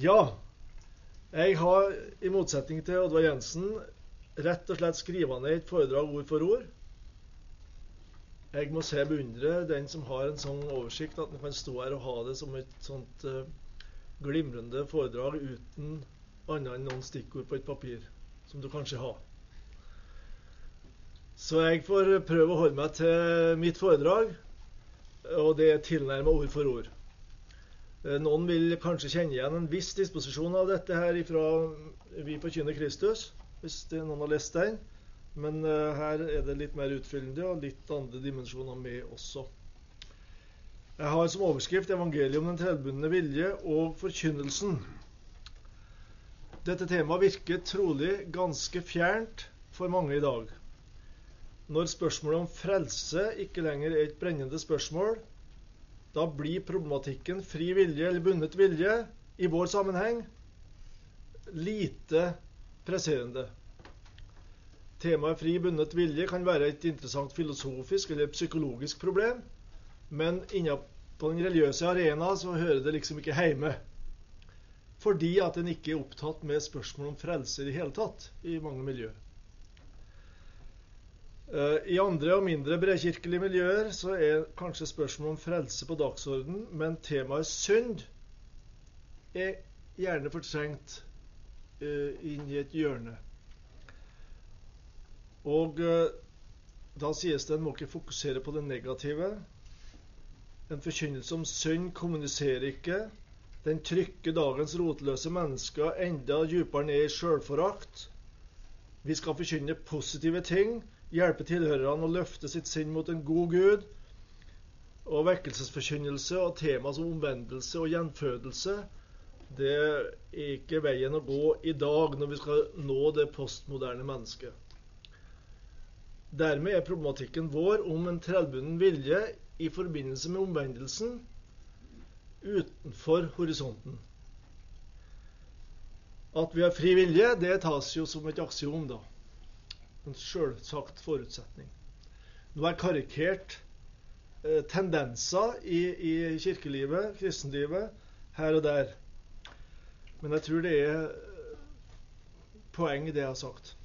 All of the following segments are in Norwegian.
Ja, jeg har i motsetning til Oddvar Jensen rett og slett skriva ned et foredrag ord for ord. Jeg må se beundre den som har en sånn oversikt at han kan stå her og ha det som et sånt uh, glimrende foredrag uten annet enn noen stikkord på et papir, som du kanskje har. Så jeg får prøve å holde meg til mitt foredrag, og det er tilnærma ord for ord. Eh, noen vil kanskje kjenne igjen en viss disposisjon av dette her fra Vi forkynner Kristus, hvis noen har lest den. Men uh, her er det litt mer utfyllende og litt andre dimensjoner med også. Jeg har som overskrift 'Evangeliet om den trellbundne vilje og forkynnelsen'. Dette temaet virker trolig ganske fjernt for mange i dag. Når spørsmålet om frelse ikke lenger er et brennende spørsmål, da blir problematikken fri vilje eller bundet vilje i vår sammenheng lite presserende. Temaet fri bundet vilje kan være et interessant filosofisk eller psykologisk problem, men innenfor den religiøse arena så hører det liksom ikke hjemme. Fordi at en ikke er opptatt med spørsmål om frelse i det hele tatt i mange miljøer. Eh, I andre og mindre bredkirkelige miljøer så er kanskje spørsmålet om frelse på dagsorden, men temaet synd er gjerne fortrengt uh, inn i et hjørne. Og uh, da sies det en må ikke fokusere på det negative. En forkynnelse om synd kommuniserer ikke. Den trykker dagens rotløse mennesker enda dypere ned i sjølforakt. Vi skal forkynne positive ting hjelpe tilhørerne å løfte sitt sinn mot en god Gud. Og vekkelsesforkynnelse og tema som omvendelse og gjenfødelse, det er ikke veien å gå i dag når vi skal nå det postmoderne mennesket. Dermed er problematikken vår om en trellbunden vilje i forbindelse med omvendelsen utenfor horisonten. At vi har fri vilje, det tas jo som et aksiom, da en selvsagt forutsetning. Nå er karikert eh, tendenser i, i, kirkelivet, kristenlivet, her og der. Men jeg tror det er eh, poeng i det jeg har sagt.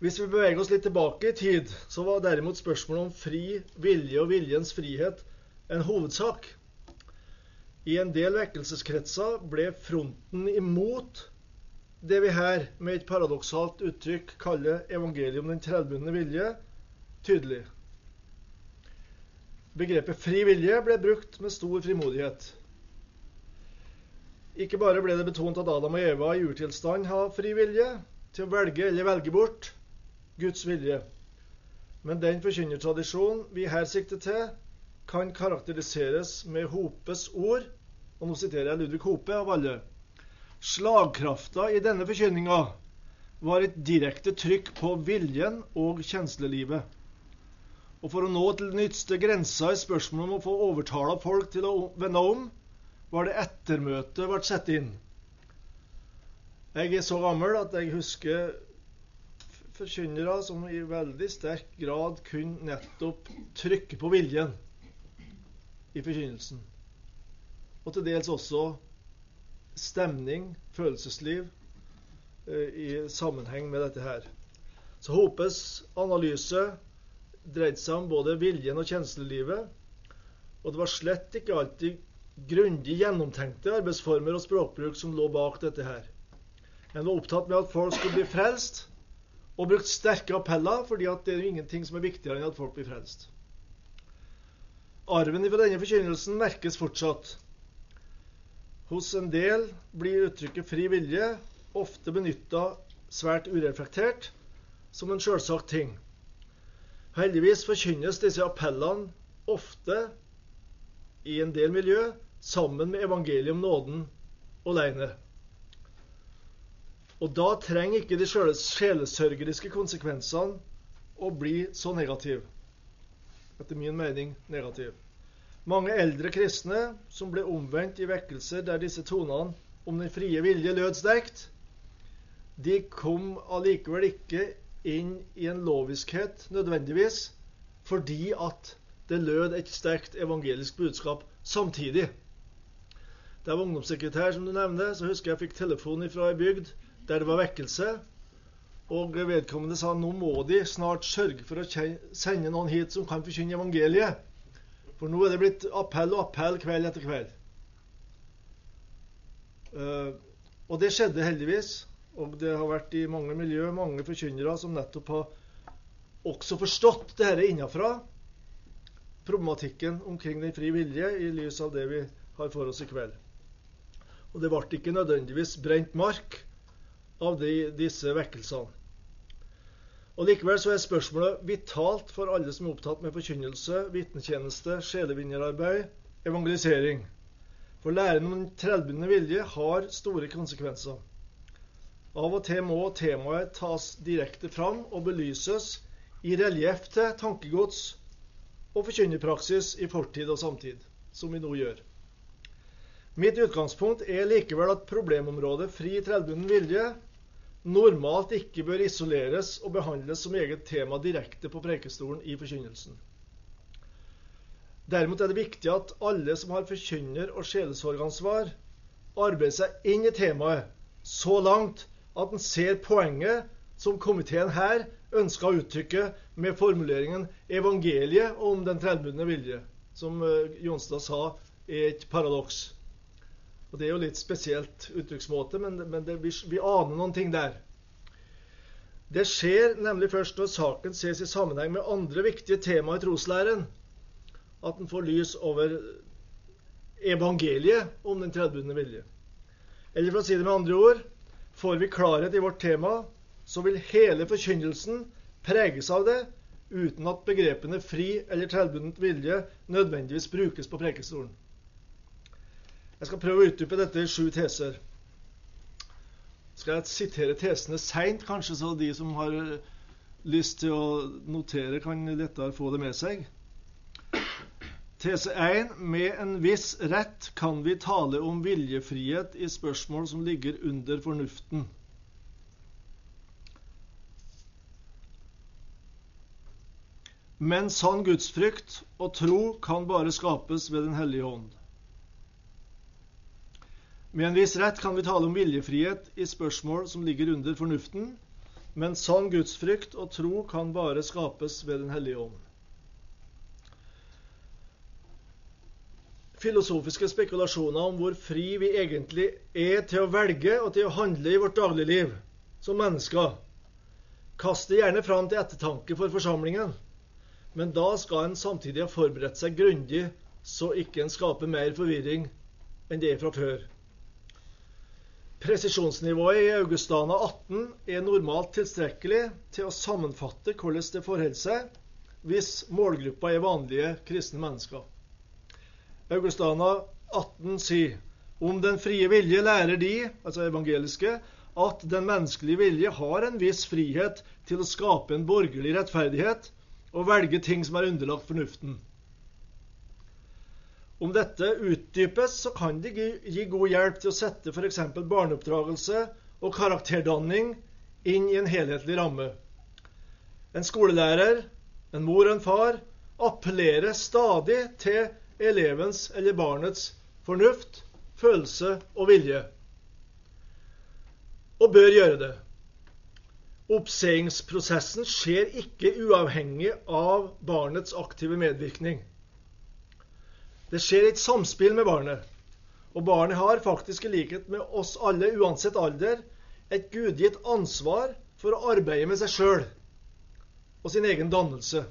Hvis vi beveger oss litt tilbake i tid, så var derimot spørsmålet om fri vilje og viljens frihet en hovedsak. I en del vekkelseskretser ble fronten imot det vi her med et paradoksalt uttrykk kaller evangeliet om den trellbundne vilje, tydelig. Begrepet fri vilje ble brukt med stor frimodighet. Ikke bare ble det betont at Adam og Eva i urtilstand har fri vilje til å velge eller velge bort Guds vilje, men den forkynnertradisjonen vi her sikter til, kan karakteriseres med Hopes ord, og nå siterer jeg Ludvig Hope av alle. Slagkrafta i denne forkynninga var et direkte trykk på viljen og kjenslelivet. Og for å nå til den ytterste grensa i spørsmålet om å få overtala folk til å vende om, var det ettermøtet ble satt inn. Jeg er så gammel at jeg husker forkynnere som i veldig sterk grad kunne nettopp trykke på viljen i forkynnelsen. Og til dels også stemning, følelsesliv, eh, i sammenheng med dette her. Så Hopes analyse dreide seg om både viljen og kjenslelivet. Og det var slett ikke alltid grundig gjennomtenkte arbeidsformer og språkbruk som lå bak dette her. En var opptatt med at folk skulle bli frelst, og brukt sterke appeller, fordi det er jo ingenting som er viktigere enn at folk blir frelst. Arven fra denne forkynnelsen merkes fortsatt. Hos en del blir uttrykket fri vilje ofte benytta svært ureflektert, som en sjølsagt ting. Heldigvis forkynnes disse appellene ofte i en del miljø sammen med evangeliet om nåden alene. Og da trenger ikke de sjelesørgeriske konsekvensene å bli så negative. Etter min mening negative. Mange eldre kristne som ble omvendt i vekkelser der disse tonene om den frie vilje lød sterkt, de kom allikevel ikke inn i en loviskhet nødvendigvis fordi at det lød et sterkt evangelisk budskap samtidig. Jeg var ungdomssekretær, som du nevner, så husker jeg jeg fikk telefon fra ei bygd der det var vekkelse. Og vedkommende sa nå må de snart sørge for å sende noen hit som kan forkynne evangeliet. For nå er det blitt appell og appell kveld etter kveld. Uh, og det skjedde heldigvis. Og det har vært i mange miljø mange forkynnere som nettopp har også forstått det dette innafra. Problematikken omkring den fri vilje i lys av det vi har for oss i kveld. Og det ble ikke nødvendigvis brent mark av de, disse vekkelsene. Og Likevel så er spørsmålet vitalt for alle som er opptatt med forkynnelse, vitnetjeneste, sjelevinnerarbeid, evangelisering. For læren om den trellbundne vilje har store konsekvenser. Av og til må temaet tas direkte fram og belyses i relieff til tankegods og forkynnerpraksis i fortid og samtid, som vi nå gjør. Mitt utgangspunkt er likevel at problemområdet fri trellbunden vilje normalt ikke bør isoleres og behandles som eget tema direkte på prekestolen i forkynnelsen. Derimot er det viktig at alle som har forkynner- og sjelesorgansvar, arbeider seg inn i temaet så langt at en ser poenget som komiteen her ønsker å uttrykke med formuleringen 'evangeliet om den trellbundne vilje', som eh, Jonstad sa er et paradoks. Og Det er jo litt spesielt uttrykksmåte, men, men det, vi, vi, aner noen ting der. Det skjer nemlig først når saken ses i sammenheng med andre viktige tema i troslæren, at en får lys over evangeliet om den tredjebundne vilje. Eller for å si det med andre ord får vi klarhet i vårt tema, så vil hele forkynnelsen preges av det, uten at begrepene fri eller tredjebundet vilje nødvendigvis brukes på prekestolen. Jeg skal prøve å utdype dette i sju teser. Skal jeg sitere tesene seint, kanskje, så de som har lyst til å notere, kan lettere få det med seg? Tese 1. Med en viss rett kan vi tale om viljefrihet i spørsmål som ligger under fornuften. Men sann gudsfrykt og tro kan bare skapes ved Den hellige ånd. Med en viss rett kan vi tale om viljefrihet i spørsmål som ligger under fornuften, men sann gudsfrykt og tro kan bare skapes ved Den hellige ånd. Filosofiske spekulasjoner om hvor fri vi egentlig er til å velge og til å handle i vårt dagligliv som mennesker, kaster gjerne fram til ettertanke for forsamlingen. Men da skal en samtidig ha forberedt seg grundig, så ikke en skaper mer forvirring enn det er fra før. Presisjonsnivået i Augustana 18 er normalt tilstrekkelig til å sammenfatte hvordan det forholder seg hvis målgruppa er vanlige kristne mennesker. Augustana 18 sier om den frie vilje lærer de, altså evangeliske, at den menneskelige vilje har en viss frihet til å skape en borgerlig rettferdighet og velge ting som er underlagt fornuften. Om dette utdypes, så kan det gi god hjelp til å sette f.eks. barneoppdragelse og karakterdanning inn i en helhetlig ramme. En skolelærer, en mor og en far appellerer stadig til elevens eller barnets fornuft, følelse og vilje. Og bør gjøre det. Oppseiingsprosessen skjer ikke uavhengig av barnets aktive medvirkning. Det skjer et samspill med barnet. Og barnet har faktisk, i likhet med oss alle, uansett alder, et gudgitt ansvar for å arbeide med seg sjøl og sin egen dannelse.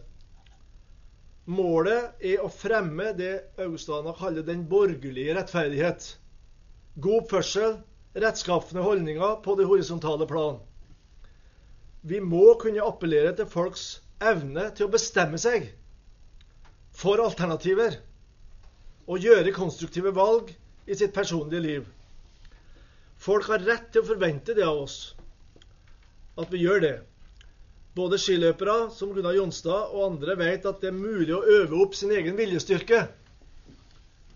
Målet er å fremme det Augustana kaller den borgerlige rettferdighet. God oppførsel, rettskaffende holdninger på det horisontale plan. Vi må kunne appellere til folks evne til å bestemme seg for alternativer og gjøre konstruktive valg i sitt personlige liv. Folk har rett til å forvente det av oss, at vi gjør det. Både skiløpere som Gunnar Jonstad og andre vet at det er mulig å øve opp sin egen viljestyrke,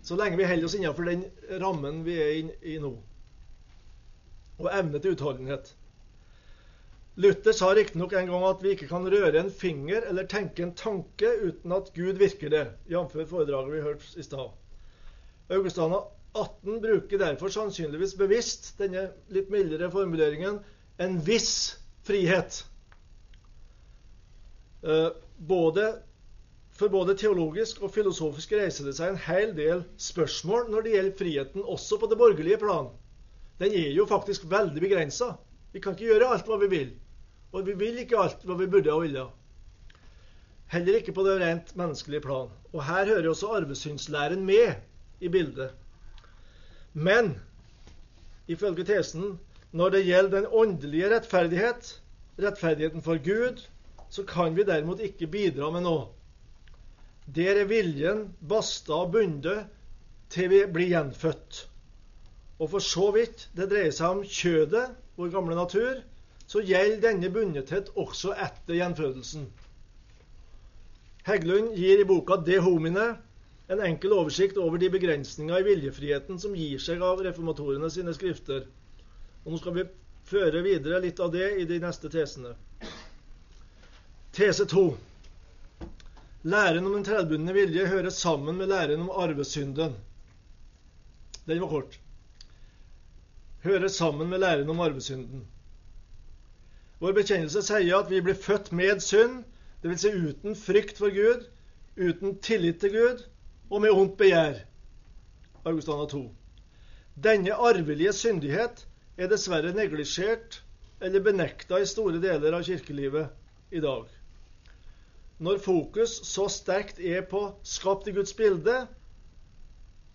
så lenge vi holder oss innenfor den rammen vi er i nå, og evne til utholdenhet. Luther sa riktignok en gang at vi ikke kan røre en finger eller tenke en tanke uten at Gud virker det, jf. foredraget vi hørte i stad. Augustana 18 bruker derfor sannsynligvis bevisst denne litt mildere formuleringen 'en viss frihet'. Eh, både, for både teologisk og filosofisk reiser det seg en hel del spørsmål når det gjelder friheten, også på det borgerlige plan. Den er jo faktisk veldig begrensa. Vi kan ikke gjøre alt hva vi vil. Og vi vil ikke alt hva vi burde og ville. Heller ikke på det rent menneskelige plan. Og her hører også arvesynslæren med i bildet. Men ifølge tesen når det gjelder den åndelige rettferdighet, rettferdigheten for Gud, så kan vi derimot ikke bidra med noe. Der er viljen basta og bundet til vi blir gjenfødt. Og for så vidt det dreier seg om kjødet, vår gamle natur, så gjelder denne bundethet også etter gjenfødelsen. Heggelund gir i boka 'De homine' en enkel oversikt over de begrensninger i viljefriheten som gir seg av reformatorene sine skrifter. Og Nå skal vi føre videre litt av det i de neste tesene. Tese 2. Læren om den trellbundne vilje hører sammen med læren om arvesynden. Den var kort. Hører sammen med læren om arvesynden. Vår bekjennelse sier at vi blir født med synd, Dvs. Si uten frykt for Gud, uten tillit til Gud og med ondt begjær. Augustana 2. Denne arvelige syndighet er dessverre neglisjert eller benekta i store deler av kirkelivet i dag. Når fokus så sterkt er på skapt i Guds bilde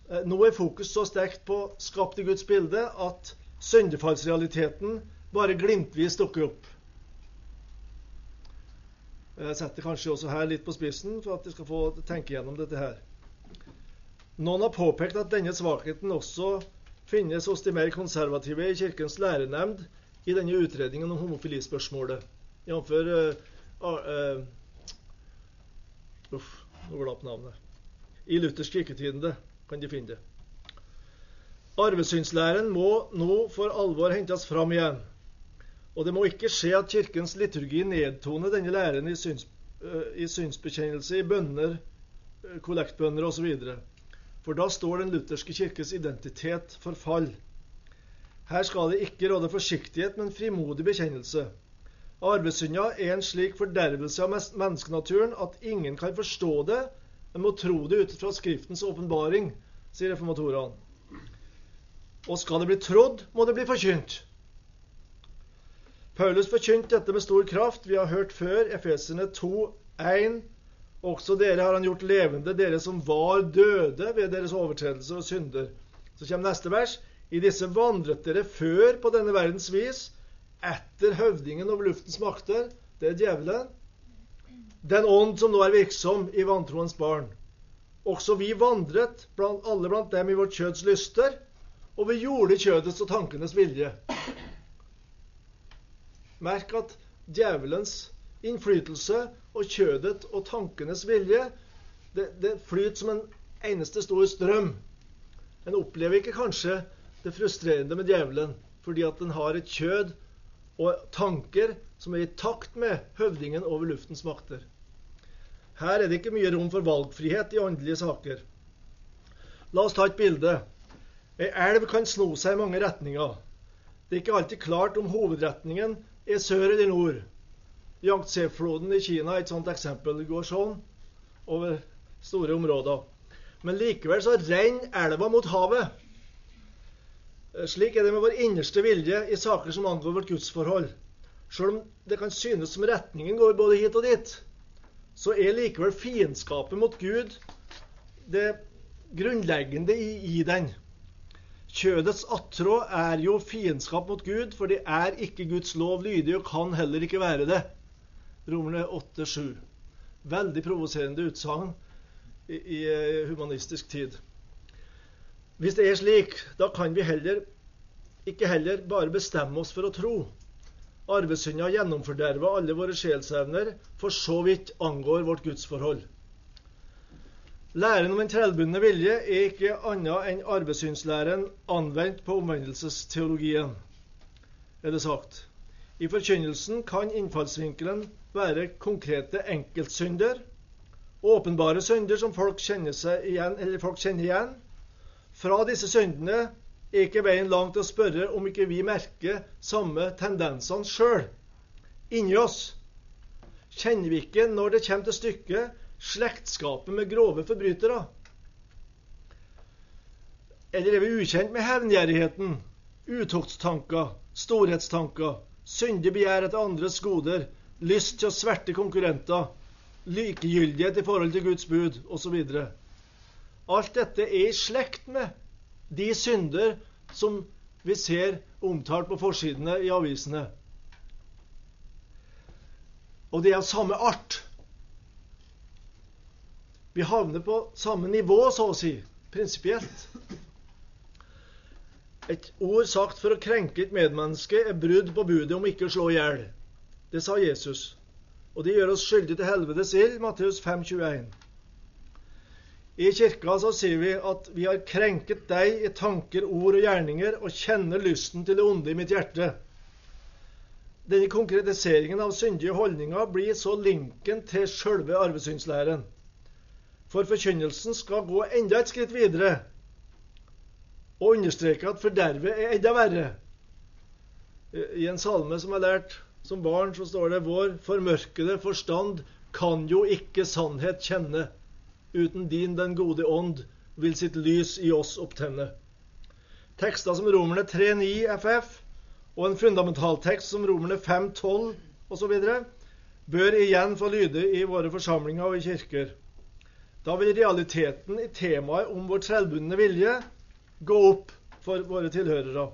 eh, Nå er fokus så sterkt på skapt i Guds bilde at syndefallsrealiteten bare glimtvis dukker opp. Jeg setter kanskje også her litt på spissen for at de skal få tenke gjennom dette her. Noen har påpekt at denne svakheten også finnes hos de mer konservative i Kirkens lærenemnd i denne utredningen om homofilispørsmålet, jf. Uh, Uff, nå glapp navnet. I Luthers kirketidende kan de finne det. Arvesynslæren må nå for alvor hentes fram igjen. Og det må ikke skje at Kirkens liturgi nedtoner denne læren i, syns, uh, i synsbekjennelse, i bønner, kollektbønner osv. For da står den lutherske kirkes identitet for fall. Her skal det ikke råde forsiktighet, men frimodig bekjennelse. Arvesynda er en slik fordervelse av menneskenaturen at ingen kan forstå det, men må tro det ut fra Skriftens åpenbaring, sier reformatorene. Og skal det bli trodd, må det bli forkynt. Paulus forkynte dette med stor kraft. Vi har hørt før Efesene 2,1. Også dere har han gjort levende, dere som var døde ved deres overtredelser og synder. Så kommer neste vers. I disse vandret dere før på denne verdens vis, etter høvdingen over luftens makter, det er djevelen, den ånd som nå er virksom i vantroens barn. Også vi vandret, blant, alle blant dem, i vårt kjøds lyster, og vi gjorde kjødets og tankenes vilje. Merk at djevelens innflytelse og kjødet og tankenes vilje det, det flyter som en eneste stor strøm. En opplever ikke kanskje det frustrerende med djevelen fordi at den har et kjød og tanker som er i takt med høvdingen over luftens makter. Her er det ikke mye rom for valgfrihet i åndelige saker. La oss ta et bilde. Ei elv kan sno seg i mange retninger. Det er ikke alltid klart om hovedretningen er sør eller nord. Yangtze-floden i Kina et sånt eksempel. Det går sånn over store områder. Men likevel så renner elva mot havet. Slik er det med vår innerste vilje i saker som angår vårt gudsforhold. Selv om det kan synes som retningen går både hit og dit, så er likevel fiendskapet mot Gud det grunnleggende i, i den. Kjødets attrå er jo fiendskap mot Gud, for det er ikke Guds lov lydig og kan heller ikke være det. Romerne 8,7. Veldig provoserende utsagn i, i, eh, humanistisk tid. Hvis det er slik, da kan vi heller ikke heller bare bestemme oss for å tro. Arvesynda gjennomforderver alle våre sjelsevner, for så vidt angår vårt gudsforhold. Læren om den trellbundne vilje er ikke annet enn arvesynslæren anvendt på omvendelsesteologien, er det sagt. I forkynnelsen kan innfallsvinkelen være konkrete enkeltsynder, åpenbare synder som folk kjenner, seg igjen, eller folk kjenner igjen, fra disse syndene, er ikke veien langt til å spørre om ikke vi merker samme tendensene sjøl inni oss. Kjenner vi ikke, når det kommer til stykket, slektskapet med grove forbrytere? Eller er vi ukjent med hevngjerrigheten, utoktstanker, storhetstanker, syndig begjær etter andres goder, lyst til å sverte konkurrenter, likegyldighet i forhold til Guds bud osv.? Alt dette er i slekt med de synder som vi ser omtalt på forsidene i avisene. Og det er av samme art. Vi havner på samme nivå, så å si, prinsipielt. Et ord sagt for å krenke et medmenneske er brudd på budet om ikke å slå i hjel. Det sa Jesus. Og det gjør oss skyldige til helvetes ild, Matteus 5, 21. I kirka så sier vi at vi har krenket deg i tanker, ord og gjerninger, og kjenner lysten til det onde i mitt hjerte. Denne konkretiseringen av syndige holdninger blir så linken til sjølve arvesynslæren. For forkynnelsen skal gå enda et skritt videre og understreke at fordervet er enda verre. I en salme som jeg lærte lært som barn, så står det 'Vår formørkede forstand kan jo ikke sannhet kjenne'. Uten din, den gode ånd, vil sitt lys i oss opptenne. Tekster som Romerne 3.9 FF og en fundamentaltekst som Romerne 5.12 osv. bør igjen få lyde i våre forsamlinger og i kirker. Da vil realiteten i temaet om vår trellbundne vilje gå opp for våre tilhørere.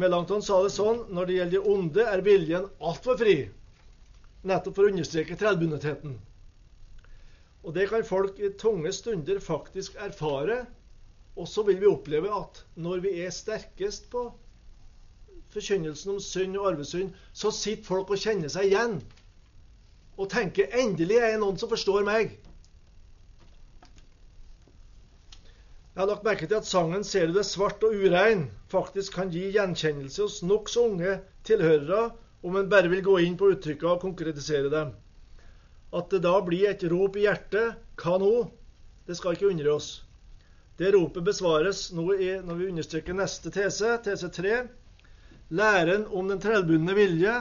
Melanchthon sa det sånn når det gjelder de onde, er viljen altfor fri. Nettopp for å understreke trellbundetheten. Og det kan folk i tunge stunder faktisk erfare. Og så vil vi oppleve at når vi er sterkest på forkynnelsen om synd og arvesynd, så sitter folk og kjenner seg igjen. Og tenker 'endelig er det noen som forstår meg'. Jeg har lagt merke til at sangen 'Ser du det svart og urein' faktisk kan gi gjenkjennelse hos nokså unge tilhørere, om en bare vil gå inn på uttrykkene og konkretisere dem. At det da blir et rop i hjertet Hva nå? Det skal ikke undre oss. Det ropet besvares nå i, når vi understreker neste tese, tese 3. Læren om den trellbundne vilje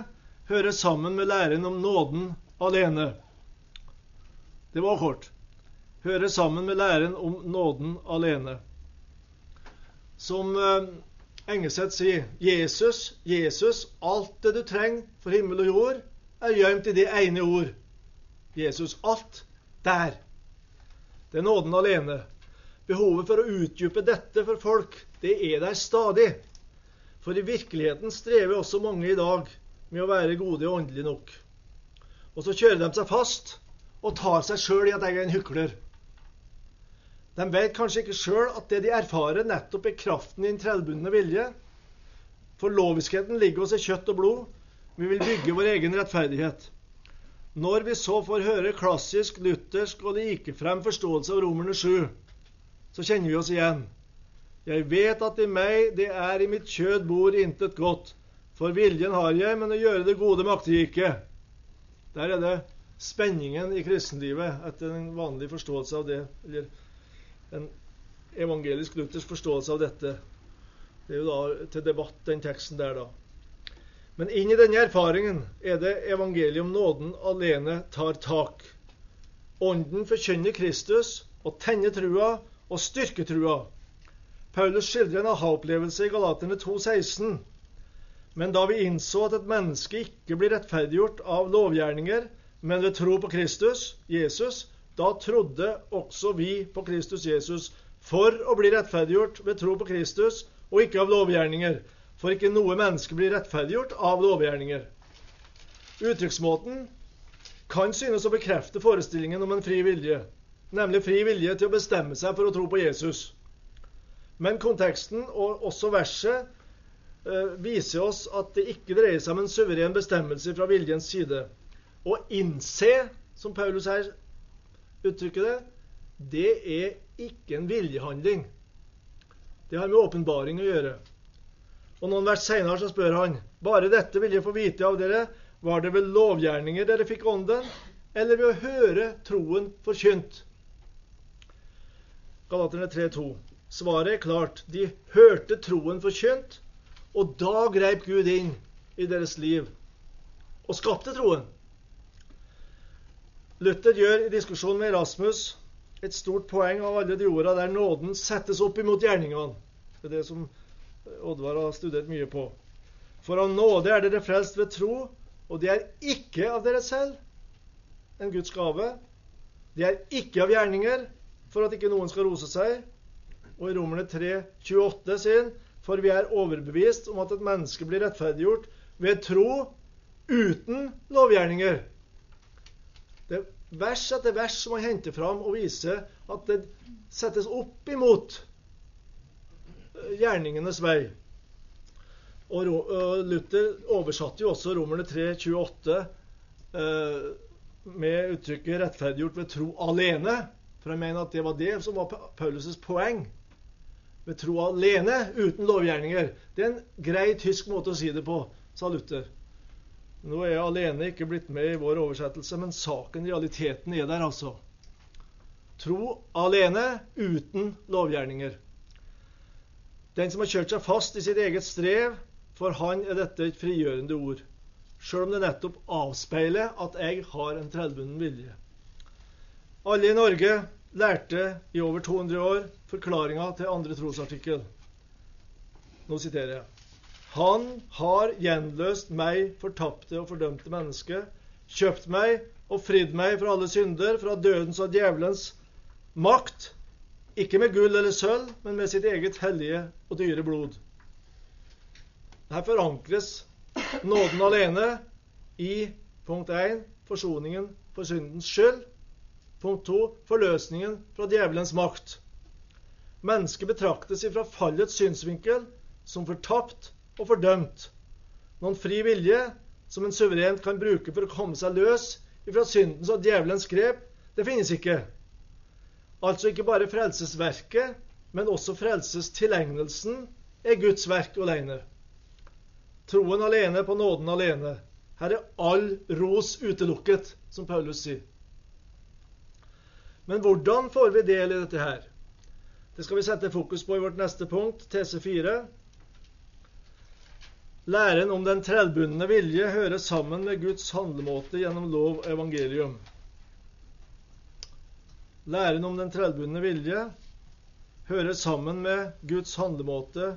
hører sammen med læren om nåden alene. Det var kort. Hører sammen med læren om nåden alene. Som eh, Engeseth sier, Jesus, Jesus, alt det du trenger for himmel og jord, er gjemt i det ene ord Jesus alt der. Det er nåden alene. Behovet for å utdype dette for folk, det er der stadig. For i virkeligheten strever også mange i dag med å være gode og åndelige nok. Og så kjører de seg fast og tar seg sjøl i at jeg er en hykler. De vet kanskje ikke sjøl at det de erfarer, nettopp er kraften i en trellbundne vilje. For loviskheten ligger oss i kjøtt og blod. Vi vil bygge vår egen rettferdighet. Når vi så får høre klassisk luthersk og likefrem forståelse av Romerne 7, så kjenner vi oss igjen. Jeg vet at i meg, det er i mitt kjød bor intet godt. For viljen har jeg, men å gjøre det gode makter jeg ikke. Der er det spenningen i kristenlivet etter en vanlig forståelse av det. Eller en evangelisk luthersk forståelse av dette. Det er jo da til debatt, den teksten der, da. Men inn i denne erfaringen er det evangeliet om nåden alene tar tak. Ånden forkynner Kristus og tenner trua og styrker trua. Paulus skildrer en aha-opplevelse i Galaterne 2,16. Men da vi innså at et menneske ikke blir rettferdiggjort av lovgjerninger, men ved tro på Kristus, Jesus, da trodde også vi på Kristus Jesus for å bli rettferdiggjort ved tro på Kristus og ikke av lovgjerninger for ikke noe menneske blir rettferdiggjort av lovgjerninger. Uttrykksmåten kan synes å bekrefte forestillingen om en fri vilje, nemlig fri vilje til å bestemme seg for å tro på Jesus. Men konteksten, og også verset, eh, viser oss at det ikke dreier seg om en suveren bestemmelse fra viljens side. Å innse, som Paulus her uttrykker det, det er ikke en viljehandling. Det har med åpenbaring å gjøre. Og noen vers seinere så spør han bare dette vil jeg få vite av dere. Var det ved lovgjerninger dere fikk ånden, eller ved å høre troen forkynt? Galaterne 3,2. Svaret er klart. De hørte troen forkynt, og da greip Gud inn i deres liv og skapte troen. Luther gjør i diskusjonen med Erasmus et stort poeng av alle de orda der nåden settes opp imot gjerningene. Det er det som Oddvar har studert mye på. For av nåde er dere frelst ved tro, og det er ikke av dere selv, en Guds gave. Det er ikke av gjerninger, for at ikke noen skal rose seg. Og i Romerne 3, 28 sin, for vi er overbevist om at et menneske blir rettferdiggjort ved tro uten lovgjerninger. Er vers etter vers som han henter fram og viser at det settes opp imot eh, gjerningenes vei. Og Luther oversatte jo også Romerne 3, 28 eh, med uttrykket 'rettferdiggjort ved tro alene'. For jeg mener at det var det som var Paulus' poeng. Ved tro alene, uten lovgjerninger. Det er en grei tysk måte å si det på, sa Luther. Nå er jeg alene ikke blitt med i vår oversettelse, men saken, realiteten, er der altså. Tro alene, uten lovgjerninger. Den som har kjørt seg fast i sitt eget strev, for han er dette et frigjørende ord. Sjøl om det nettopp avspeiler at jeg har en trellbunden vilje. Alle i Norge lærte i over 200 år forklaringa til andre trosartikkel. Nå siterer jeg. Han har gjenløst meg, fortapte og fordømte menneske, kjøpt meg og fridd meg fra alle synder, fra dødens og djevelens makt, ikke med gull eller sølv, men med sitt eget hellige og dyre blod. Her forankres nåden alene i punkt 1 forsoningen for syndens skyld. Punkt 2 forløsningen fra djevelens makt. Mennesket betraktes fra fallets synsvinkel som fortapt og fordømt. Noen fri vilje som en suverent kan bruke for å komme seg løs ifra syndens og djevelens grep, det finnes ikke. Altså ikke bare frelsesverket, men også frelsestilegnelsen er Guds verk alene. Troen alene på nåden alene. Her er all ros utelukket, som Paulus sier. Men hvordan får vi del i dette her? Det skal vi sette fokus på i vårt neste punkt, TC4. Læren om den trellbundne vilje hører sammen med Guds handlemåte gjennom lov og evangelium. Læren om den trellbundne vilje hører sammen med Guds handlemåte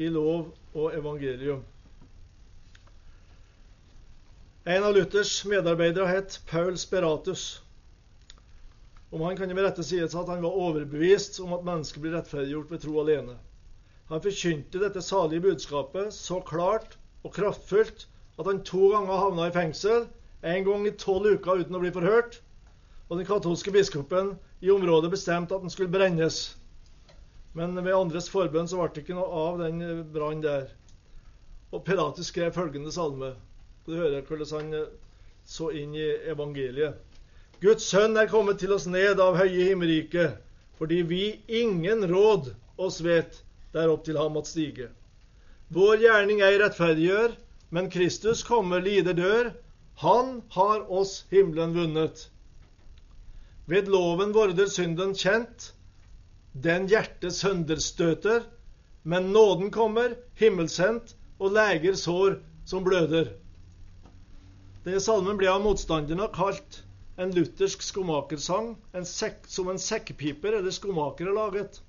i lov og evangelium. En av Luthers medarbeidere het Paul Speratus. Om han kan med rette sies at han var overbevist om at mennesket blir rettferdiggjort ved tro alene. Han forkynte dette salige budskapet så klart og kraftfullt at han to ganger havna i fengsel, en gang i tolv uker uten å bli forhørt. Og den katolske biskopen i området bestemte at den skulle brennes. Men ved andres forbønn så ble det ikke noe av den brannen der. Og Pilatus skrev følgende salme. Du hører hvordan han eh, så inn i evangeliet. Guds sønn er kommet til oss ned av høye himmelriket, fordi vi ingen råd oss vet der opp til ham å stige. Vår gjerning ei rettferdiggjør, men Kristus kommer, lider, dør. Han har oss himmelen vunnet. Ved loven vorder synden kjent, den hjertet sønderstøter, men nåden kommer, himmelsendt, og leger sår som bløder. Det salmen ble av motstanderne kalt en luthersk skomakersang, en som en sekkpiper eller skomaker har laget.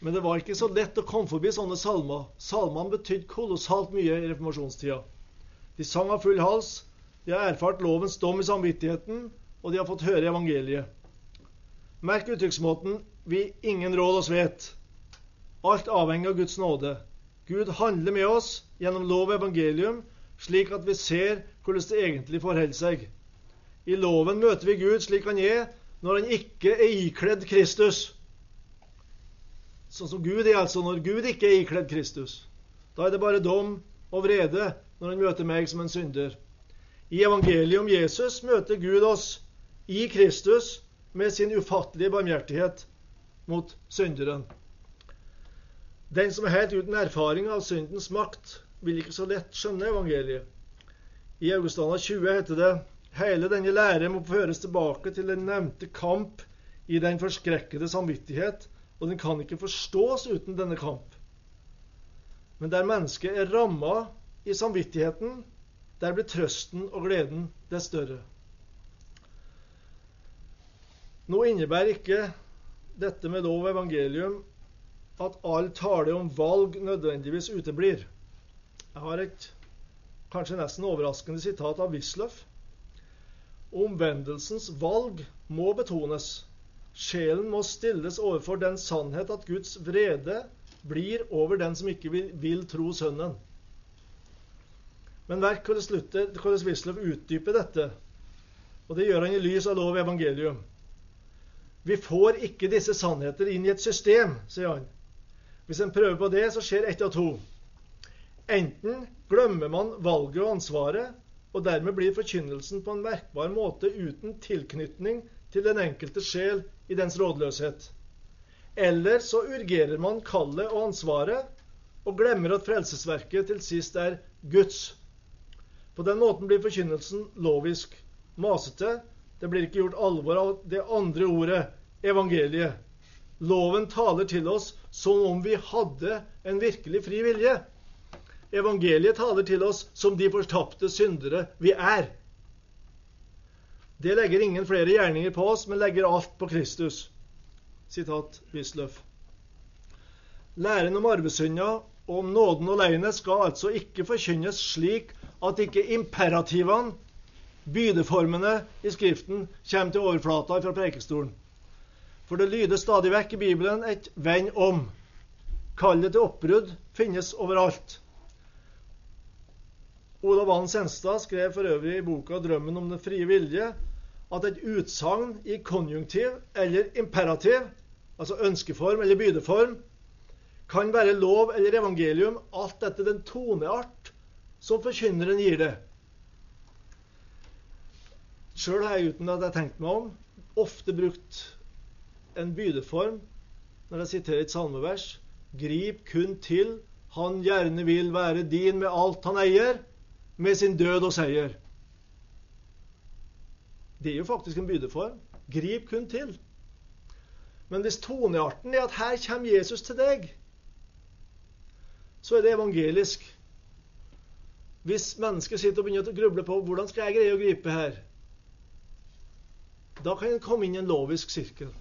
Men det var ikke så lett å komme forbi sånne salmer. Salmene betydde kolossalt mye i reformasjonstida. De sang av full hals, de har erfart lovens dom i samvittigheten, og de har fått høre evangeliet. Merk uttrykksmåten 'vi ingen råd oss vet'. Alt avhenger av Guds nåde. Gud handler med oss gjennom lov og evangelium, slik at vi ser hvordan det egentlig forholder seg. I loven møter vi Gud slik han er, når han ikke er ikledd Kristus. Sånn som Gud er altså når Gud ikke er ikledd Kristus. Da er det bare dom og vrede når han møter meg som en synder. I evangeliet om Jesus møter Gud oss i Kristus med sin ufattelige barmhjertighet mot synderen. Den som er helt uten erfaring av syndens makt, vil ikke så lett skjønne evangeliet. I Augustana 20 heter det hele denne lære må føres tilbake til den nevnte kamp i den forskrekkede samvittighet og den kan ikke forstås uten denne kamp. Men der mennesket er ramma i samvittigheten, der blir trøsten og gleden det større. Nå innebærer ikke dette med lov og evangelium at all tale om valg nødvendigvis uteblir. Jeg har et kanskje nesten overraskende sitat av Wisløff. Omvendelsens valg må betones. Sjelen må stilles overfor den sannhet at Guds vrede blir over den som ikke vil, vil tro Sønnen. Men verk hvordan Wisløff utdyper dette, og det gjør han i lys av lov og evangelium. Vi får ikke disse sannheter inn i et system, sier han. Hvis en prøver på det, så skjer ett av to. Enten glemmer man valget og ansvaret, og dermed blir forkynnelsen på en merkbar måte uten tilknytning til den enkelte sjel i dens rådløshet. Eller så urgerer man kallet og ansvaret og glemmer at frelsesverket til sist er Guds. På den måten blir forkynnelsen lovisk masete. Det blir ikke gjort alvor av det andre ordet, evangeliet. Loven taler til oss som om vi hadde en virkelig fri vilje. Evangeliet taler til oss som de fortapte syndere vi er. Det legger ingen flere gjerninger på oss, men legger alt på Kristus. Sitat Wisløff. Læren om arvesynda og om nåden alene skal altså ikke forkynnes slik at ikke imperativene, bydeformene i Skriften, kommer til overflata fra prekestolen. For det lyder stadig vekk i Bibelen et 'venn om'. Kallet til oppbrudd finnes overalt. Olav Ann Senstad skrev for øvrig i boka 'Drømmen om den frie vilje' at et utsagn i konjunktiv eller imperativ, altså ønskeform eller bydeform, kan være lov eller evangelium alt etter den toneart som forkynneren gir det. Sjøl har jeg, uten at jeg tenkte meg om, ofte brukt en bydeform når jeg siterer et salmevers. Grip kun til han gjerne vil være din med alt han eier med sin død og seier. Det er jo faktisk en bydeform. Grip kun til. Men hvis tonearten er at her kommer Jesus til deg, så er det evangelisk. Hvis mennesket sitter og begynner å gruble på hvordan skal jeg greie å gripe her, da kan en komme inn i en lovisk sirkel.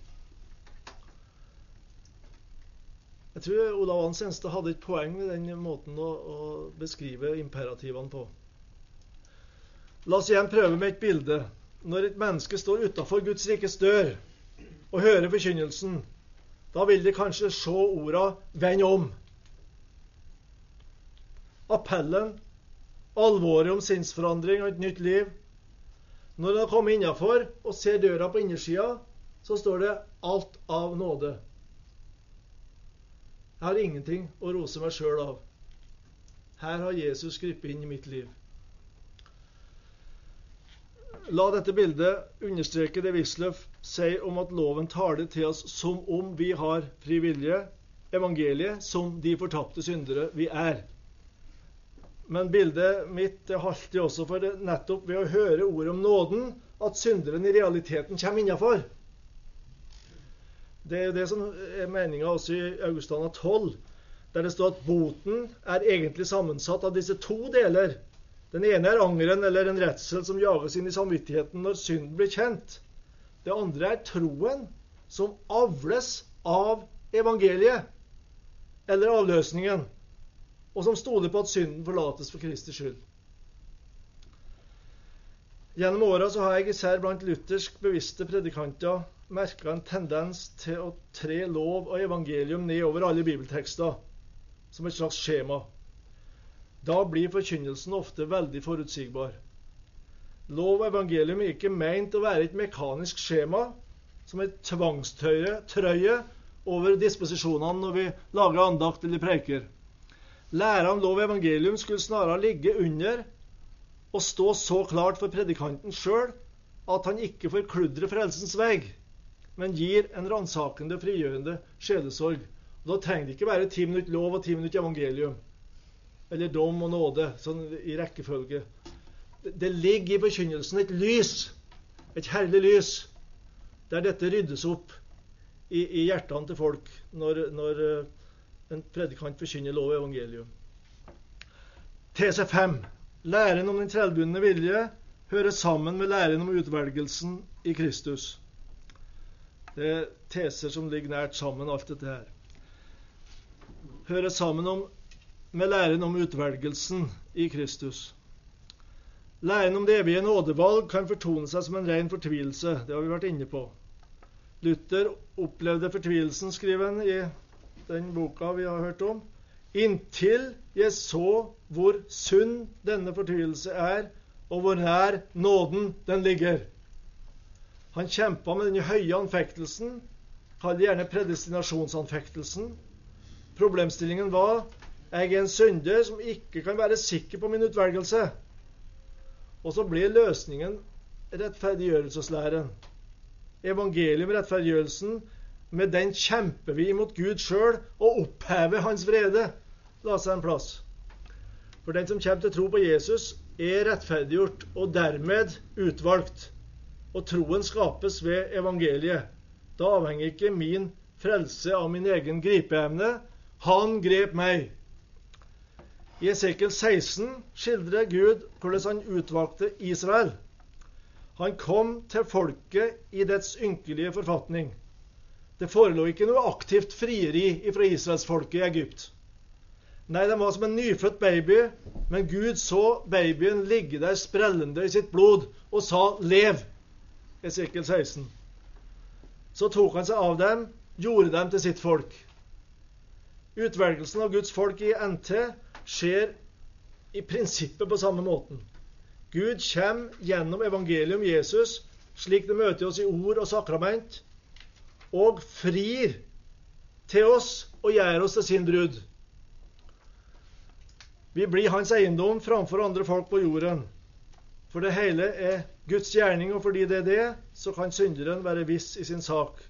Jeg tror Olav Hans hadde et poeng med den måten å, å beskrive imperativene på. La oss igjen prøve med et bilde. Når et menneske står utafor Guds rikes dør og hører forkynnelsen, da vil de kanskje se orda 'venn om'. Appellen, alvoret om sinnsforandring og et nytt liv. Når de har kommet innafor og ser døra på innersida, så står det 'alt av nåde'. Jeg har ingenting å rose meg sjøl av. Her har Jesus gripet inn i mitt liv. La dette bildet understreke det Wisløff sier om at loven taler til oss som om vi har fri vilje, evangeliet som de fortapte syndere vi er. Men bildet mitt halter også for det nettopp ved å høre ordet om nåden at synderen i realiteten kommer innafor. Det er det som er meninga også i Augustana 12, der det står at boten er egentlig sammensatt av disse to deler den ene er angeren eller en redsel som jages inn i samvittigheten når synden blir kjent. Det andre er troen som avles av evangeliet eller avløsningen, og som stoler på at synden forlates for Kristi skyld. Gjennom åra har jeg især blant luthersk bevisste predikanter merka en tendens til å tre lov og evangelium ned over alle bibeltekster som et slags skjema. Da blir forkynnelsen ofte veldig forutsigbar. Lov og evangelium er ikke meint å være et mekanisk skjema som et tvangstrøye over disposisjonene når vi lager andakt eller preiker. Læra om lov og evangelium skulle snarere ligge under og stå så klart for predikanten sjøl at han ikke forkludrer frelsens vei, men gir en ransakende frigjørende sjelesorg. Og Da trenger det ikke være ti minutter lov og ti minutter evangelium eller dom og nåde, sånn i rekkefølge. Det ligger i forkynnelsen et lys, et herlig lys, der dette ryddes opp i, i hjertene til folk når, når eh, en predikant forkynner lov og evangelium. TC5. Læren om den trellbundne vilje hører sammen med læren om utvelgelsen i Kristus. Det er teser som ligger nært sammen, alt dette her. Hører sammen om, med læren om utvelgelsen i Kristus. Læren om det evige nådevalg kan fortone seg som en ren fortvilelse. Det har vi vært inne på. Luther opplevde fortvilelsen, skriver han i den boka vi har hørt om. Inntil jeg så hvor sunn denne fortvilelse er, og hvor nær nåden den ligger. Han kjempa med denne høye anfektelsen, kall det gjerne predestinasjonsanfektelsen. Problemstillingen var jeg er en synder som ikke kan være sikker på min utvelgelse. Og så blir løsningen rettferdiggjørelseslæren. Evangelium, rettferdiggjørelsen, med den kjemper vi imot Gud sjøl og opphever hans vrede. La seg en plass. For den som kommer til tro på Jesus, er rettferdiggjort og dermed utvalgt. Og troen skapes ved evangeliet. Da avhenger ikke min frelse av min egen gripeevne. Han grep meg. I Esekiel 16 skildrer Gud hvordan han utvalgte Israel. Han kom til folket i dets ynkelige forfatning. Det forelå ikke noe aktivt frieri fra israelsfolket i Egypt. Nei, de var som en nyfødt baby, men Gud så babyen ligge der sprellende i sitt blod og sa 'lev'. Esekiel 16. Så tok han seg av dem, gjorde dem til sitt folk. Utvelgelsen av Guds folk i NT skjer i prinsippet på samme måten. Gud kommer gjennom evangeliet om Jesus, slik det møter oss i ord og sakrament, og frir til oss og gjør oss til sin brud. Vi blir hans eiendom framfor andre folk på jorden. For det hele er Guds gjerning, og fordi det er det, så kan synderen være viss i sin sak.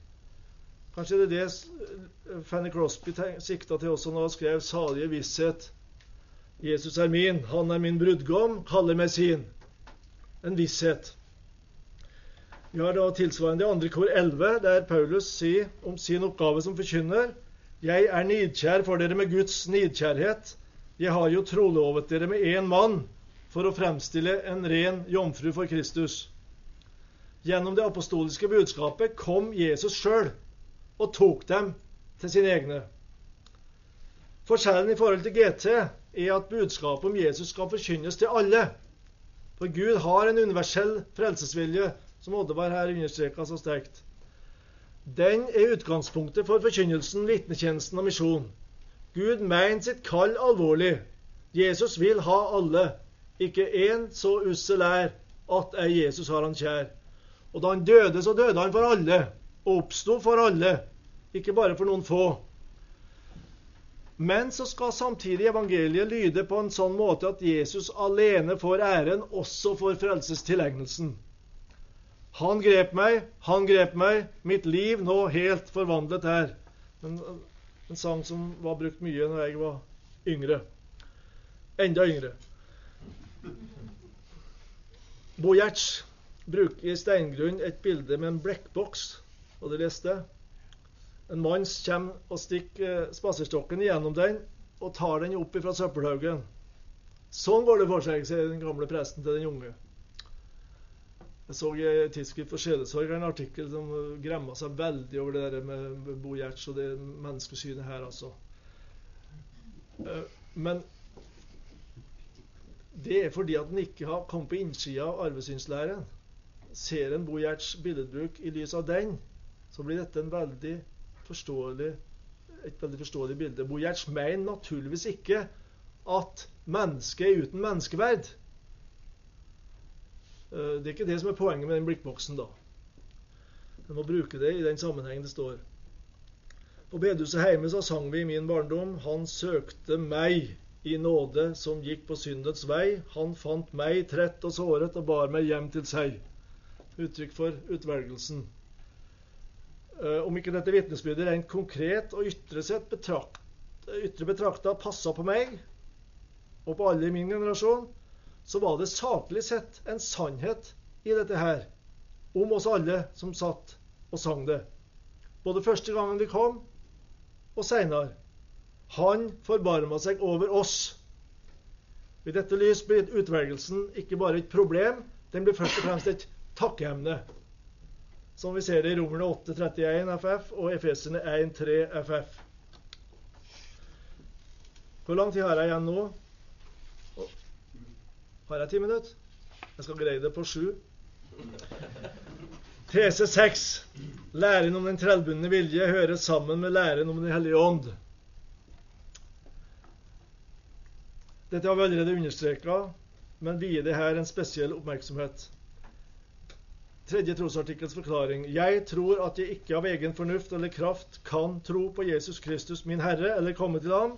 Kanskje det er det Fanny Crosby sikta til også når han skrev 'Salige visshet'. Jesus er min, han er min brudgom, kaller meg sin. En visshet. Vi har da tilsvarende i andre kor 11, der Paulus sier om sin oppgave som forkynner Jeg er nidkjær for dere med Guds nidkjærhet. Jeg har jo trolovet dere med én mann for å fremstille en ren jomfru for Kristus. Gjennom det apostoliske budskapet kom Jesus sjøl og tok dem til sine egne. Forskjellen i forhold til GT er at budskapet om Jesus skal forkynnes til alle. For Gud har en universell frelsesvilje, som Oddeberg her understreka så sterkt. Den er utgangspunktet for forkynnelsen, vitnetjenesten og misjon. Gud mener sitt kall alvorlig. Jesus vil ha alle. Ikke én så ussel er at ei Jesus har han kjær. Og da han døde, så døde han for alle, og oppsto for alle, ikke bare for noen få. Men så skal samtidig evangeliet lyde på en sånn måte at Jesus alene får æren også for frelsestilegnelsen. Han grep meg, han grep meg, mitt liv nå helt forvandlet her. En, en sang som var brukt mye når jeg var yngre. Enda yngre. Bo Giertz bruker i steingrunn et bilde med en blekkboks. Og det leste jeg. En mann kommer og stikker eh, spaserstokken gjennom den og tar den opp fra søppelhaugen. Sånn går det for seg, sier den gamle presten til den unge. Jeg så i Tidsskrift for sjelesorg en artikkel som gremma seg veldig over det der med Bo Gjerts og det menneskesynet her, altså. Eh, men det er fordi at en ikke har kommet på innsida av arvesynslæren. Ser en Bo Gjerts billedbruk i lys av den, så blir dette en veldig forståelig, et veldig forståelig bilde. Bojerts mener naturligvis ikke at mennesket er uten menneskeverd. Eh, det er ikke det som er poenget med den blikkboksen, da. En må bruke det i den sammenhengen det står. På bedehuset hjemme så sang vi i min barndom Han søkte meg i nåde som gikk på syndets vei. Han fant meg trett og såret og bar meg hjem til seg. Uttrykk for utvelgelsen. Eh, om ikke dette vitnesbyrdet rent konkret og ytre sett betrakt, ytre betrakta passa på meg og på alle i min generasjon, så var det saklig sett en sannhet i dette her om oss alle som satt og sang det. både første gangen vi kom, og seinere. Han forbarma seg over oss. I dette lys blir utvelgelsen ikke bare et problem, den blir først og fremst et takkeemne. Som vi ser det i Romerne 8,31 FF og Efesene 1,3 FF. Hvor lang tid har jeg igjen nå? Har jeg ti minutter? Jeg skal greie det på sju. Tese 6. Læren om den trellbundne vilje hører sammen med læren om Den hellige ånd. Dette har vi allerede understreka, men vier det her en spesiell oppmerksomhet. Tredje trosartikkels forklaring. Jeg tror at jeg ikke av egen fornuft eller kraft kan tro på Jesus Kristus, min Herre, eller komme til ham,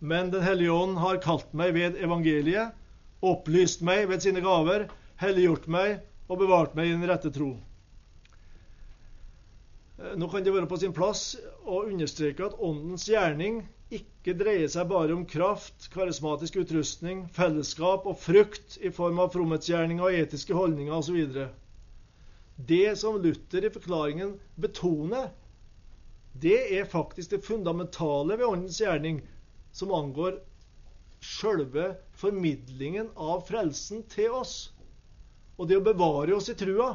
men Den hellige ånd har kalt meg ved evangeliet, opplyst meg ved sine gaver, helliggjort meg og bevart meg i den rette tro. Eh, nå kan det være på sin plass å understreke at Åndens gjerning ikke dreier seg bare om kraft, karismatisk utrustning, fellesskap og frukt i form av fromhetsgjerninger og etiske holdninger osv. Det som Luther i forklaringen betoner, det er faktisk det fundamentale ved Åndens gjerning, som angår sjølve formidlingen av frelsen til oss. Og det å bevare oss i trua.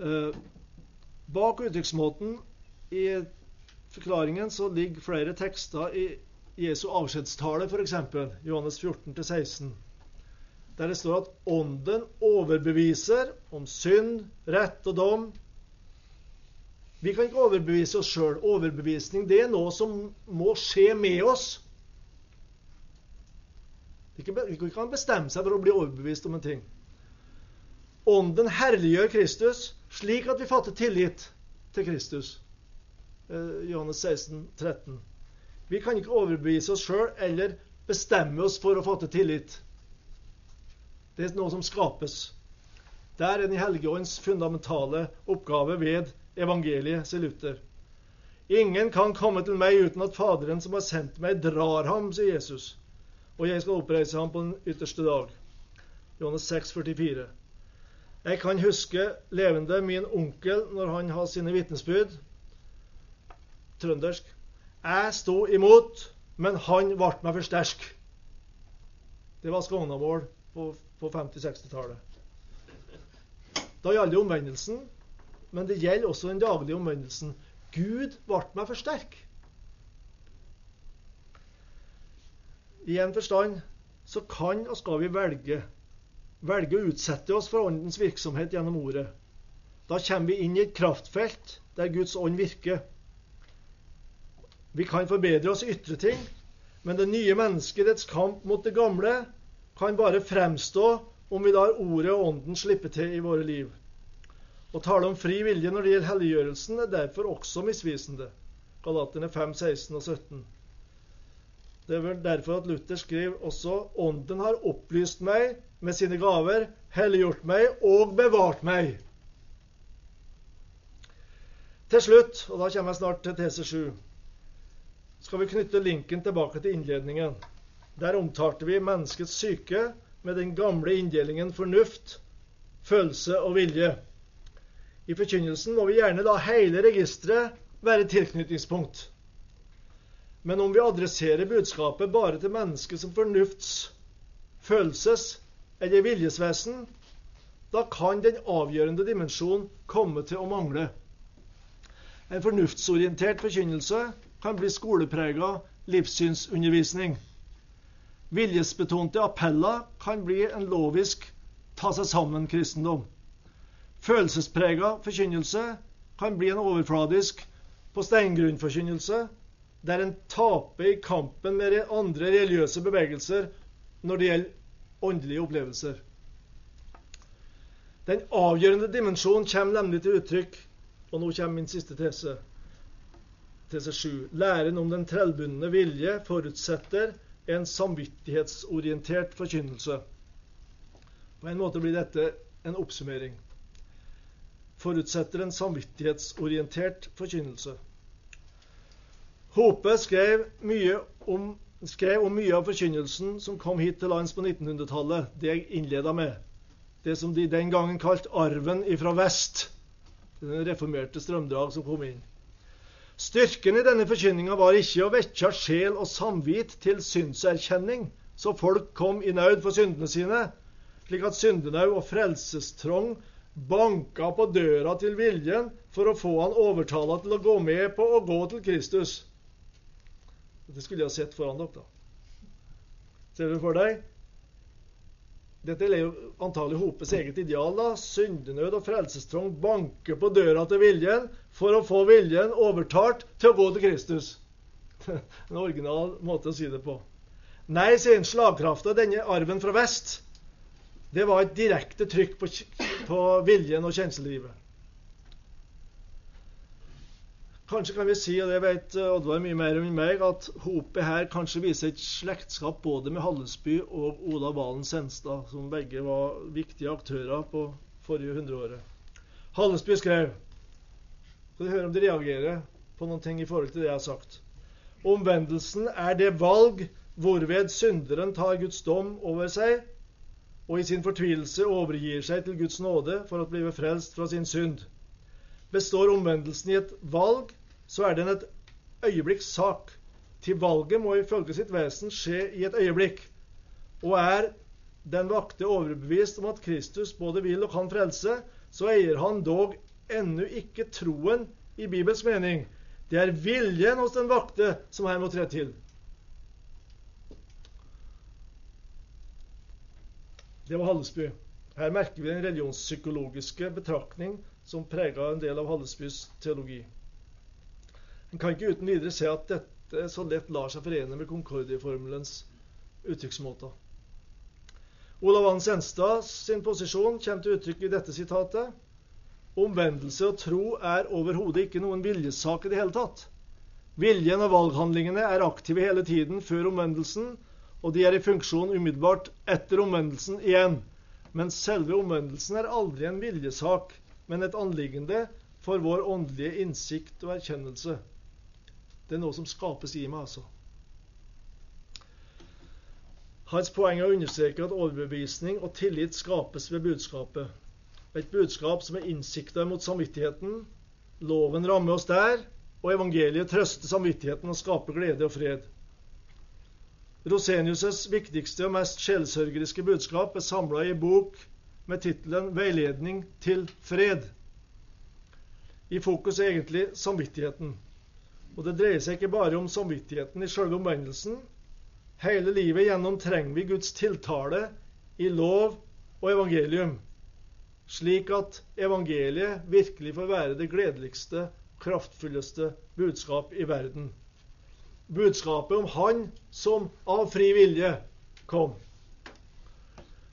Eh, bak uttrykksmåten i forklaringen så ligger flere tekster i Jesu avskjedstale, f.eks. Johannes 14-16. Der det står at Ånden overbeviser om synd, rett og dom. Vi kan ikke overbevise oss sjøl. Overbevisning det er noe som må skje med oss. Vi kan bestemme seg for å bli overbevist om en ting. Ånden herliggjør Kristus slik at vi fatter tillit til Kristus. Eh, Johannes 16, 13. Vi kan ikke overbevise oss sjøl eller bestemme oss for å fatte tillit. Det er noe som skapes. Det er Den i helgeåndens fundamentale oppgave ved evangeliet, sier Luther. Ingen kan komme til meg uten at Faderen som har sendt meg, drar ham, sier Jesus og jeg skal oppreise ham på den ytterste dag. Johannes 6, 44. Jeg kan huske levende min onkel når han har sine vitnesbyrd. Trøndersk. Jeg sto imot, men han ble meg for sterk. Det var Skognamål på, på 50-60-tallet. Da gjaldt det omvendelsen, men det gjelder også den daglige omvendelsen. Gud ble meg for sterk. I en forstand så kan og skal vi velge velge å utsette oss for Åndens virksomhet gjennom Ordet. Da kommer vi inn i et kraftfelt der Guds ånd virker. Vi kan forbedre oss i ytre ting, men det nye mennesket, dets kamp mot det gamle, kan bare fremstå om vi lar Ordet og Ånden slippe til i våre liv. Å tale om fri vilje når det gjelder helliggjørelsen, er derfor også misvisende. Galaterne 5, 16 og 17. Det er vel derfor at Luther skriver også Ånden har opplyst meg med sine gaver, helliggjort meg og bevart meg. Til slutt, og da kommer jeg snart til tese 7, skal vi knytte linken tilbake til innledningen. Der omtalte vi menneskets syke med den gamle inndelingen fornuft, følelse og vilje. I forkynnelsen må vi gjerne la hele registeret være tilknytningspunkt. Men om vi adresserer budskapet bare til mennesket som fornufts-, følelses- eller viljesvesen, da kan den avgjørende dimensjonen komme til å mangle. En fornuftsorientert forkynnelse kan bli skoleprega livssynsundervisning. Viljesbetonte appeller kan bli en lovisk ta seg sammen-kristendom. Følelsesprega forkynnelse kan bli en overfladisk på steingrunnforkynnelse der en taper i kampen med andre religiøse bevegelser når det gjelder åndelige opplevelser. Den avgjørende dimensjonen kommer nemlig til uttrykk, og nå kommer min siste tese. Tese 7. Læren om den trellbundne vilje forutsetter en samvittighetsorientert forkynnelse. På en måte blir dette en oppsummering. Forutsetter en samvittighetsorientert forkynnelse. Hope skrev, om, skrev om mye av forkynnelsen som kom hit til lands på 1900-tallet, det jeg innleda med. Det som de den gangen kalte arven ifra vest. Den reformerte strømdrag som kom inn. Styrken i denne forkynninga var ikke å vekke sjel og samvit til syndserkjenning, så folk kom i nød for syndene sine, slik at syndenau og frelsestrong banka på døra til viljen for å få han overtala til å gå med på å gå til Kristus. Det skulle jeg ha sett foran dere, da. Ser du for deg? Dette er jo antagelig Hopes eget ideal. da. Syndenød og frelsestrong banker på døra til viljen for å få viljen overtalt til å gå til Kristus. En original måte å si det på. Nei, sier han, slagkrafta, denne arven fra vest, det var et direkte trykk på, på viljen og kjenselivet. Kanskje kan vi si, og det vet eh, Oddvar mye mer enn meg, at hopet her kanskje viser et slektskap både med Hallesby og Ola Valen Senstad, som begge var viktige aktører på forrige hundreåret. Hallesby skrev Skal du høre om de reagerer på noen ting i forhold til det jeg har sagt. Omvendelsen er det valg hvorved synderen tar Guds dom over seg og i sin fortvilelse overgir seg til Guds nåde for å bli frelst fra sin synd. Består omvendelsen i et valg, så er den et øyeblikks sak. Til valget må ifølge sitt vesen skje i et øyeblikk. Og er den vakte overbevist om at Kristus både vil og kan frelse, så eier han dog ennå ikke troen i Bibels mening. Det er viljen hos den vakte som her må tre til. Det var Hallesby. Her merker vi den religionspsykologiske betraktning som prega en del av Hallesbys teologi. En kan ikke uten videre se at dette så lett lar seg forene med Concordie-formulens uttrykksmåter. Olav Hans Enstad sin posisjon kommer til uttrykk i dette sitatet. Omvendelse og tro er overhodet ikke noen viljesak i det hele tatt. Viljen og valghandlingene er aktive hele tiden før omvendelsen, og de er i funksjon umiddelbart etter omvendelsen igjen. Men selve omvendelsen er aldri en viljesak, men et anliggende for vår åndelige innsikt og erkjennelse. Det er noe som skapes i meg, altså. Hans poeng er å understreke at overbevisning og tillit skapes ved budskapet. Et budskap som er innsikta mot samvittigheten. Loven rammer oss der, og evangeliet trøster samvittigheten og skaper glede og fred. Rosenius' viktigste og mest sjelsørgeriske budskap er samla i bok med tittelen 'Veiledning til fred'. I fokus er egentlig samvittigheten. Og det dreier seg ikke bare om samvittigheten i selve omvendelsen. Hele livet gjennom trenger vi Guds tiltale i lov og evangelium, slik at evangeliet virkelig får være det gledeligste, kraftfulleste budskap i verden. Budskapet om Han som av fri vilje kom.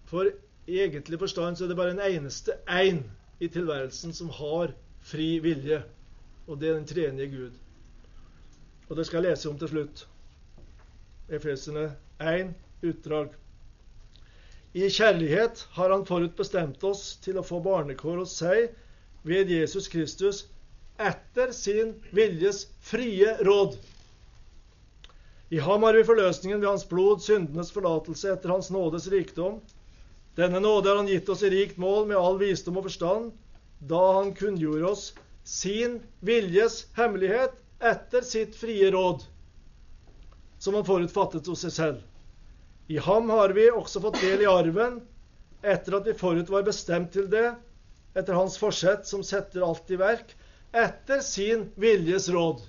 For i egentlig forstand så er det bare en eneste én i tilværelsen som har fri vilje, og det er den tredje Gud. Og det skal jeg lese om til slutt. Efesene 1, utdrag. I kjærlighet har Han forutbestemt oss til å få barnekår hos seg ved Jesus Kristus etter sin viljes frie råd. I ham har vi forløsningen ved hans blod, syndenes forlatelse etter hans nådes rikdom, denne nåde har han gitt oss i rikt mål med all visdom og forstand, da han kunngjorde oss sin viljes hemmelighet etter sitt frie råd, som han forutfattet hos seg selv. I ham har vi også fått del i arven, etter at vi forut var bestemt til det, etter hans forsett som setter alt i verk, etter sin viljes råd.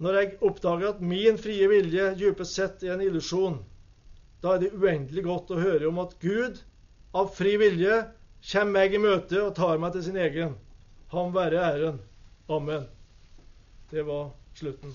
Når jeg oppdager at min frie vilje dypest sett er en illusjon, da er det uendelig godt å høre om at Gud av fri vilje kommer meg i møte og tar meg til sin egen. Ham være æren. Amen. Det var slutten.